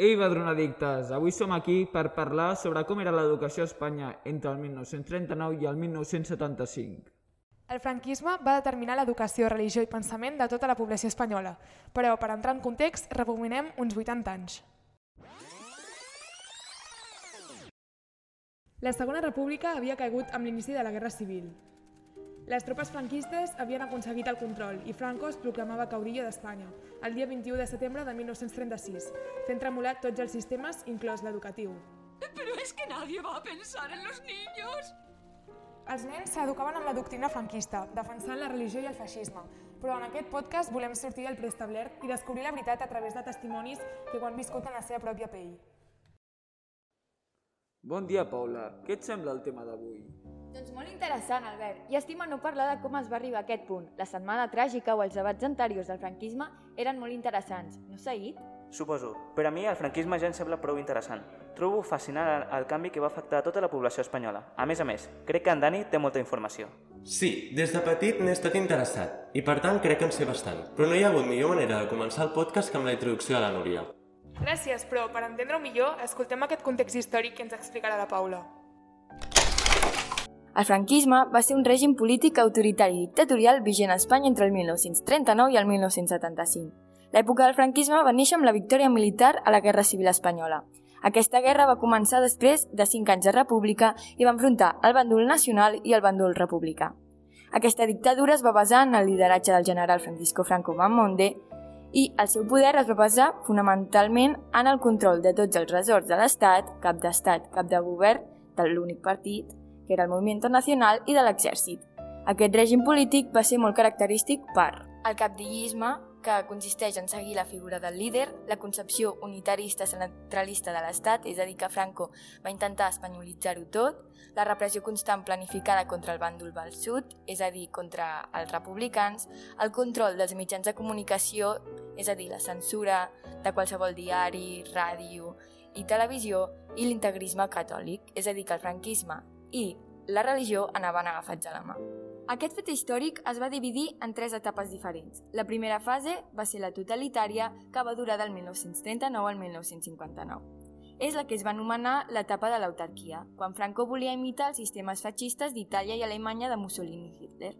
Ei, badronadictes! Avui som aquí per parlar sobre com era l'educació a Espanya entre el 1939 i el 1975. El franquisme va determinar l'educació, religió i pensament de tota la població espanyola, però per entrar en context rebobinem uns 80 anys. La Segona República havia caigut amb l'inici de la Guerra Civil. Les tropes franquistes havien aconseguit el control i Franco es proclamava caurillo d'Espanya el dia 21 de setembre de 1936, fent tremolar tots els sistemes, inclòs l'educatiu. Pero es que nadie va a pensar en los niños. Els nens s'educaven amb la doctrina franquista, defensant la religió i el feixisme, però en aquest podcast volem sortir del preestablert i descobrir la veritat a través de testimonis que ho han viscut en la seva pròpia pell. Bon dia, Paula. Què et sembla el tema d'avui? Doncs molt interessant, Albert. I estima no parlar de com es va arribar a aquest punt. La setmana tràgica o els debats anteriors del franquisme eren molt interessants. No, Saïd? Suposo. Per a mi el franquisme ja em sembla prou interessant. Trobo fascinant el, el canvi que va afectar a tota la població espanyola. A més a més, crec que en Dani té molta informació. Sí, des de petit n'he estat interessat, i per tant crec que en sé bastant. Però no hi ha hagut millor manera de començar el podcast que amb la introducció a la Núria. Gràcies, però per entendre-ho millor, escoltem aquest context històric que ens explicarà la Paula. El franquisme va ser un règim polític autoritari i dictatorial vigent a Espanya entre el 1939 i el 1975. L'època del franquisme va néixer amb la victòria militar a la Guerra Civil Espanyola. Aquesta guerra va començar després de cinc anys de república i va enfrontar el bàndol nacional i el bàndol republicà. Aquesta dictadura es va basar en el lideratge del general Francisco Franco Mamonde i el seu poder es va basar fonamentalment en el control de tots els resorts de l'Estat, cap d'Estat, cap de govern de l'únic partit, que era el Movimiento Nacional, i de l'exèrcit. Aquest règim polític va ser molt característic per el capdillisme, que consisteix en seguir la figura del líder, la concepció unitarista centralista de l'Estat, és a dir, que Franco va intentar espanyolitzar-ho tot, la repressió constant planificada contra el bàndol del sud, és a dir, contra els republicans, el control dels mitjans de comunicació, és a dir, la censura de qualsevol diari, ràdio i televisió, i l'integrisme catòlic, és a dir, que el franquisme i la religió anaven agafats a la mà. Aquest fet històric es va dividir en tres etapes diferents. La primera fase va ser la totalitària, que va durar del 1939 al 1959. És la que es va anomenar l'etapa de l'autarquia, quan Franco volia imitar els sistemes feixistes d'Itàlia i Alemanya de Mussolini i Hitler.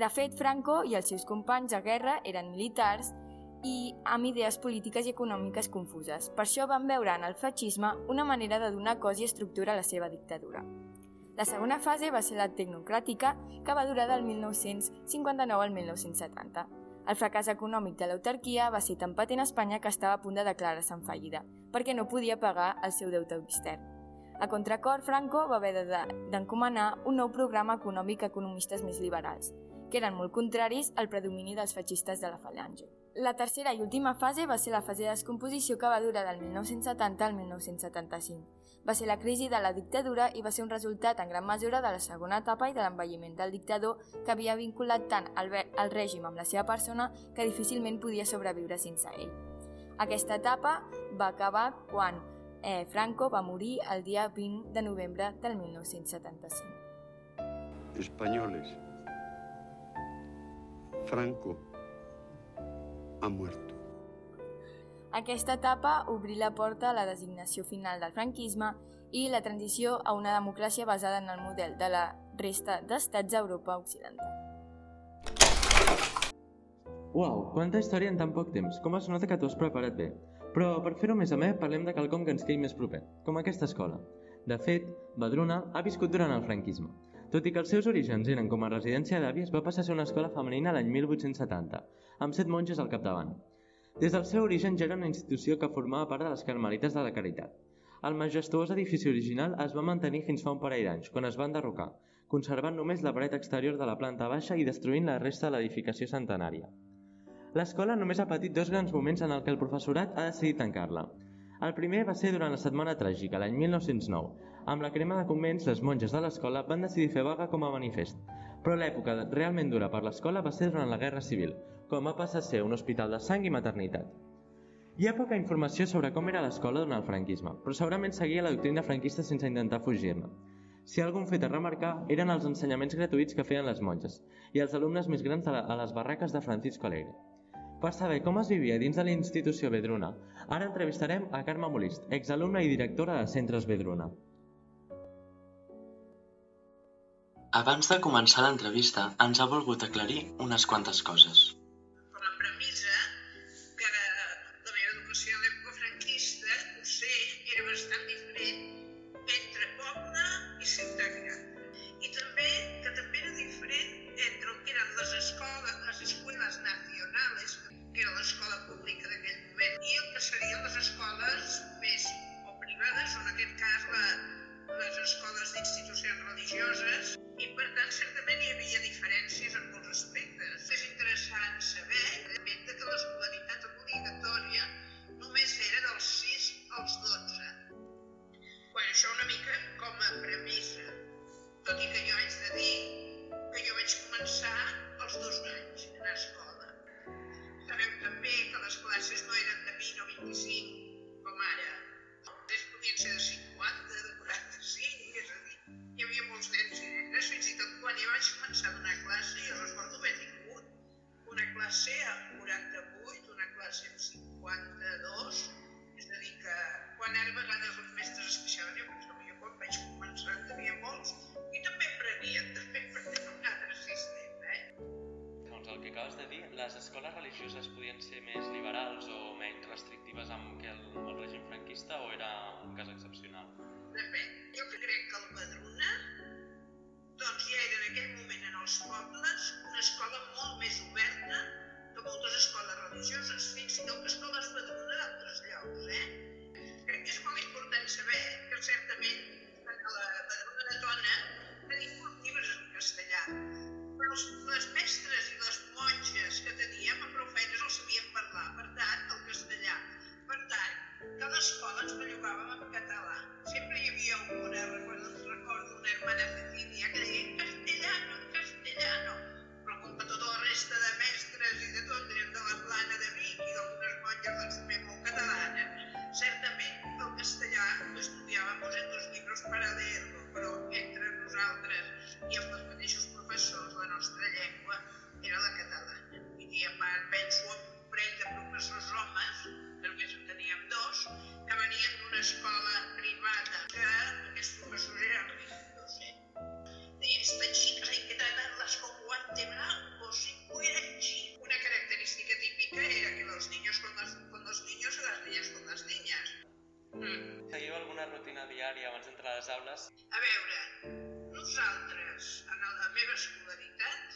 De fet, Franco i els seus companys de guerra eren militars i amb idees polítiques i econòmiques confuses. Per això van veure en el feixisme una manera de donar cos i estructura a la seva dictadura. La segona fase va ser la tecnocràtica, que va durar del 1959 al 1970. El fracàs econòmic de l'autarquia va ser tan patent a Espanya que estava a punt de declarar-se en fallida, perquè no podia pagar el seu deute extern. A contracor, Franco va haver d'encomanar un nou programa econòmic a economistes més liberals, que eren molt contraris al predomini dels feixistes de la falange. La tercera i última fase va ser la fase de descomposició que va durar del 1970 al 1975. Va ser la crisi de la dictadura i va ser un resultat en gran mesura de la segona etapa i de l'envelliment del dictador que havia vinculat tant el, el règim amb la seva persona que difícilment podia sobreviure sense ell. Aquesta etapa va acabar quan eh, Franco va morir el dia 20 de novembre del 1975. Españoles, Franco ha muerto. Aquesta etapa obrí la porta a la designació final del franquisme i la transició a una democràcia basada en el model de la resta d'estats d'Europa Occidental. Uau, quanta història en tan poc temps. Com es nota que t'ho has preparat bé. Però per fer-ho més amè, parlem de quelcom que ens quedi més proper, com aquesta escola. De fet, Badruna ha viscut durant el franquisme. Tot i que els seus orígens eren com a residència d'àvies, va passar a ser una escola femenina l'any 1870, amb set monges al capdavant. Des del seu origen ja era una institució que formava part de les Carmelites de la Caritat. El majestuós edifici original es va mantenir fins fa un parell d'anys, quan es va enderrocar, conservant només la paret exterior de la planta baixa i destruint la resta de l'edificació centenària. L'escola només ha patit dos grans moments en el que el professorat ha decidit tancar-la. El primer va ser durant la Setmana Tràgica, l'any 1909. Amb la crema de convents, les monges de l'escola van decidir fer vaga com a manifest però l'època realment dura per l'escola va ser durant la Guerra Civil, com va passar a ser un hospital de sang i maternitat. Hi ha poca informació sobre com era l'escola durant el franquisme, però segurament seguia la doctrina franquista sense intentar fugir-ne. Si algun fet a remarcar eren els ensenyaments gratuïts que feien les monges i els alumnes més grans a les barraques de Francisco Alegre. Per saber com es vivia dins de la institució Bedruna, ara entrevistarem a Carme Molist, exalumna i directora de Centres Bedruna. Abans de començar l'entrevista ens ha volgut aclarir unes quantes coses. diària abans d'entrar a les aules? A veure, nosaltres, en la meva escolaritat,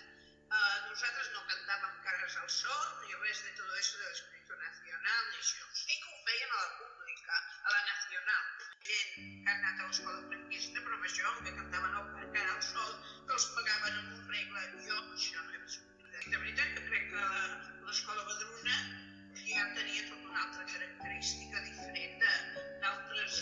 eh, nosaltres no cantàvem cares al sol ni res de tot això de l'espíritu nacional ni això. Sí que ho feien a la pública, a la nacional. Gent que ha anat a l'escola franquista, però això, que cantaven el cara al sol, que els pagaven amb un regle. Jo això no he viscut. De veritat que crec que l'escola Badruna ja tenia tota una altra característica diferent d'altres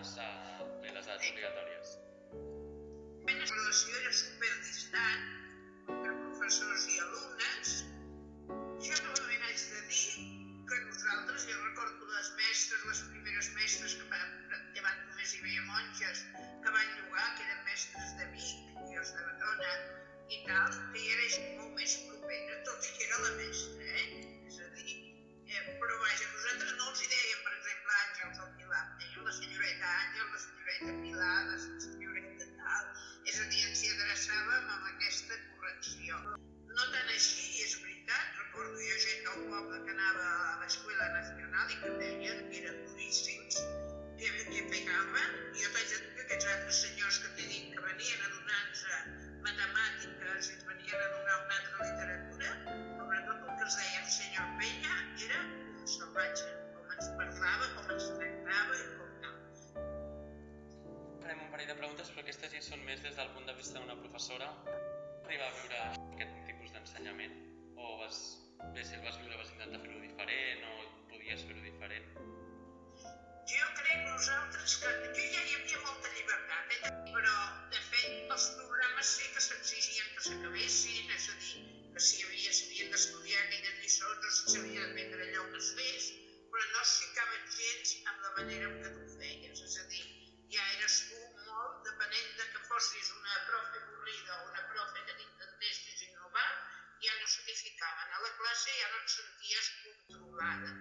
professors i alumnes a bé, les edats obligatòries? Viure aquest tipus d'ensenyament? O vas, bé, si el vas viure vas intentar fer-ho diferent o podies fer-ho diferent? Jo crec nosaltres que jo ja hi havia molta llibertat, eh? però de fet els programes sí que s'exigien que s'acabessin, és a dir, que si havia, s'havien d'estudiar aquelles lliçons o si s'havia d'aprendre allò que es fes, però no es ficaven gens amb la manera en què tu ho feies, és a dir, ja eres tu molt, depenent de que fossis una profe avorrida o una profe que t'intentessis innovar, ja no se t'hi. A la classe ja no et senties controlada,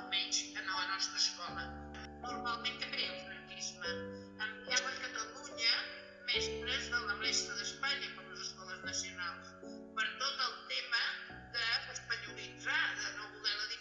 almenys a la nostra escola. Normalment què feia el franquisme? Enviava a Catalunya mestres de la resta d'Espanya, com les escoles nacionals, per tot el tema d'espanyolitzar, de no voler la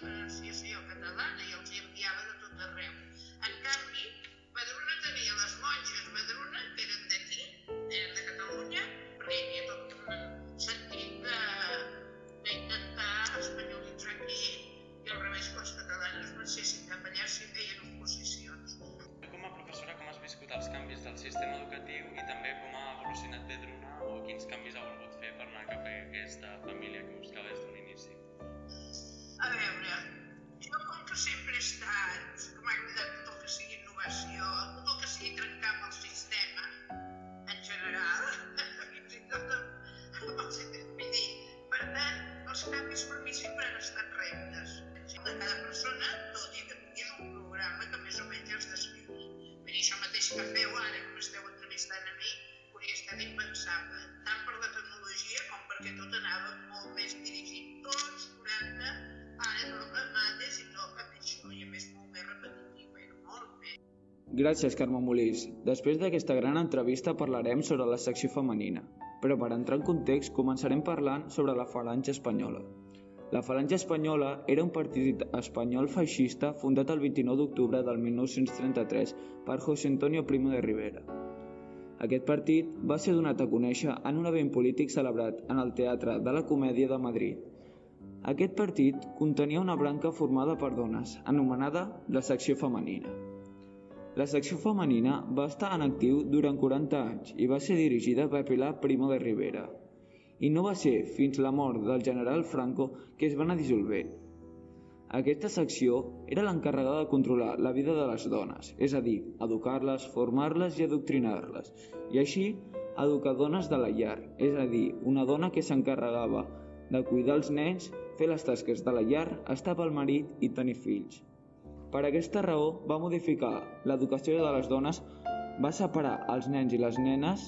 Gràcies, Carme Molís. Després d'aquesta gran entrevista parlarem sobre la secció femenina, però per entrar en context començarem parlant sobre la Falange Espanyola. La Falange Espanyola era un partit espanyol feixista fundat el 29 d'octubre del 1933 per José Antonio Primo de Rivera. Aquest partit va ser donat a conèixer en un event polític celebrat en el Teatre de la Comèdia de Madrid. Aquest partit contenia una branca formada per dones, anomenada la secció femenina. La secció femenina va estar en actiu durant 40 anys i va ser dirigida per Pilar Primo de Rivera. I no va ser fins la mort del general Franco que es va anar dissolvent. Aquesta secció era l'encarregada de controlar la vida de les dones, és a dir, educar-les, formar-les i adoctrinar-les, i així educar dones de la llar, és a dir, una dona que s'encarregava de cuidar els nens, fer les tasques de la llar, estar pel marit i tenir fills. Per aquesta raó va modificar l'educació de les dones, va separar els nens i les nenes,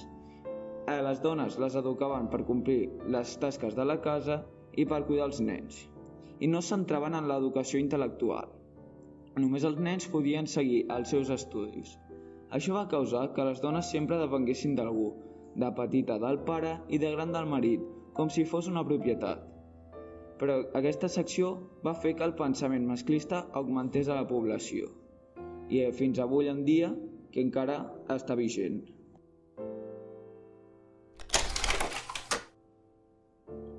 a les dones les educaven per complir les tasques de la casa i per cuidar els nens, i no centraven en l'educació intel·lectual. Només els nens podien seguir els seus estudis. Això va causar que les dones sempre depenguessin d'algú, de petita del pare i de gran del marit, com si fos una propietat. Però aquesta secció va fer que el pensament masclista augmentés a la població i eh, fins avui en dia que encara està vigent.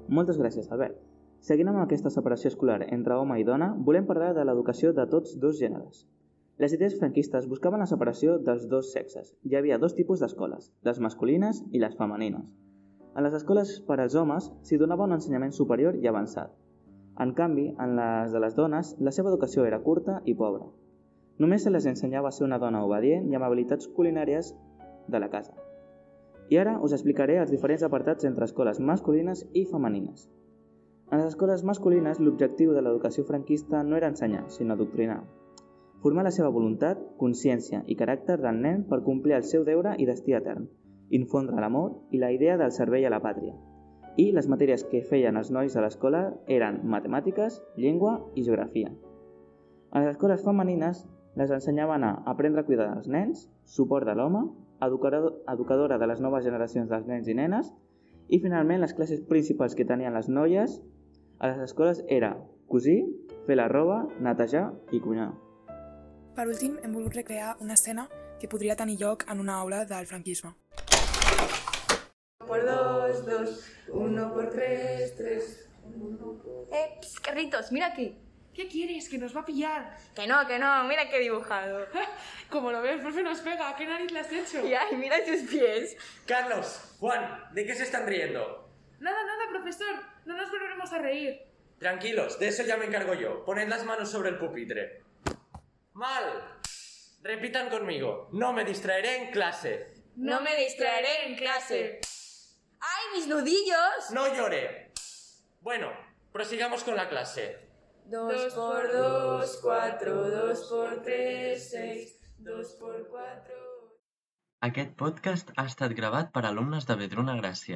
Moltes gràcies, Albert. Seguint amb aquesta separació escolar entre home i dona, volem parlar de l'educació de tots dos gèneres. Les idees franquistes buscaven la separació dels dos sexes. Hi havia dos tipus d'escoles, les masculines i les femenines. A les escoles per als homes s'hi donava un ensenyament superior i avançat. En canvi, en les de les dones, la seva educació era curta i pobra. Només se les ensenyava a ser una dona obedient i amb habilitats culinàries de la casa. I ara us explicaré els diferents apartats entre escoles masculines i femenines. En les escoles masculines, l'objectiu de l'educació franquista no era ensenyar, sinó adoctrinar. Formar la seva voluntat, consciència i caràcter del nen per complir el seu deure i destí etern, infondre l'amor i la idea del servei a la pàtria. I les matèries que feien els nois a l'escola eren matemàtiques, llengua i geografia. A les escoles femenines les ensenyaven a aprendre a cuidar dels nens, suport de l'home, educadora de les noves generacions dels nens i nenes i finalment les classes principals que tenien les noies a les escoles era cosir, fer la roba, netejar i cuinar. Per últim, hem volgut recrear una escena que podria tenir lloc en una aula del franquisme. Por dos, dos, uno por tres, tres. Eh, pss, Carlitos, mira aquí. ¿Qué quieres? ¿Que nos va a pillar? Que no, que no, mira qué he dibujado. Como lo ves, profe nos pega. ¿Qué nariz le has hecho? Y ay, mira tus pies. Carlos, Juan, ¿de qué se están riendo? Nada, nada, profesor. No nos volveremos a reír. Tranquilos, de eso ya me encargo yo. Poned las manos sobre el pupitre. Mal. Repitan conmigo. No me distraeré en clase. No me distraeré en clase. ¡Ay, mis nudillos! No llore. Bueno, prosigamos con la clase. Dos por dos, cuatro, dos por tres, seis, dos por cuatro... Aquest podcast ha estat gravat per alumnes de Vedruna Gràcia.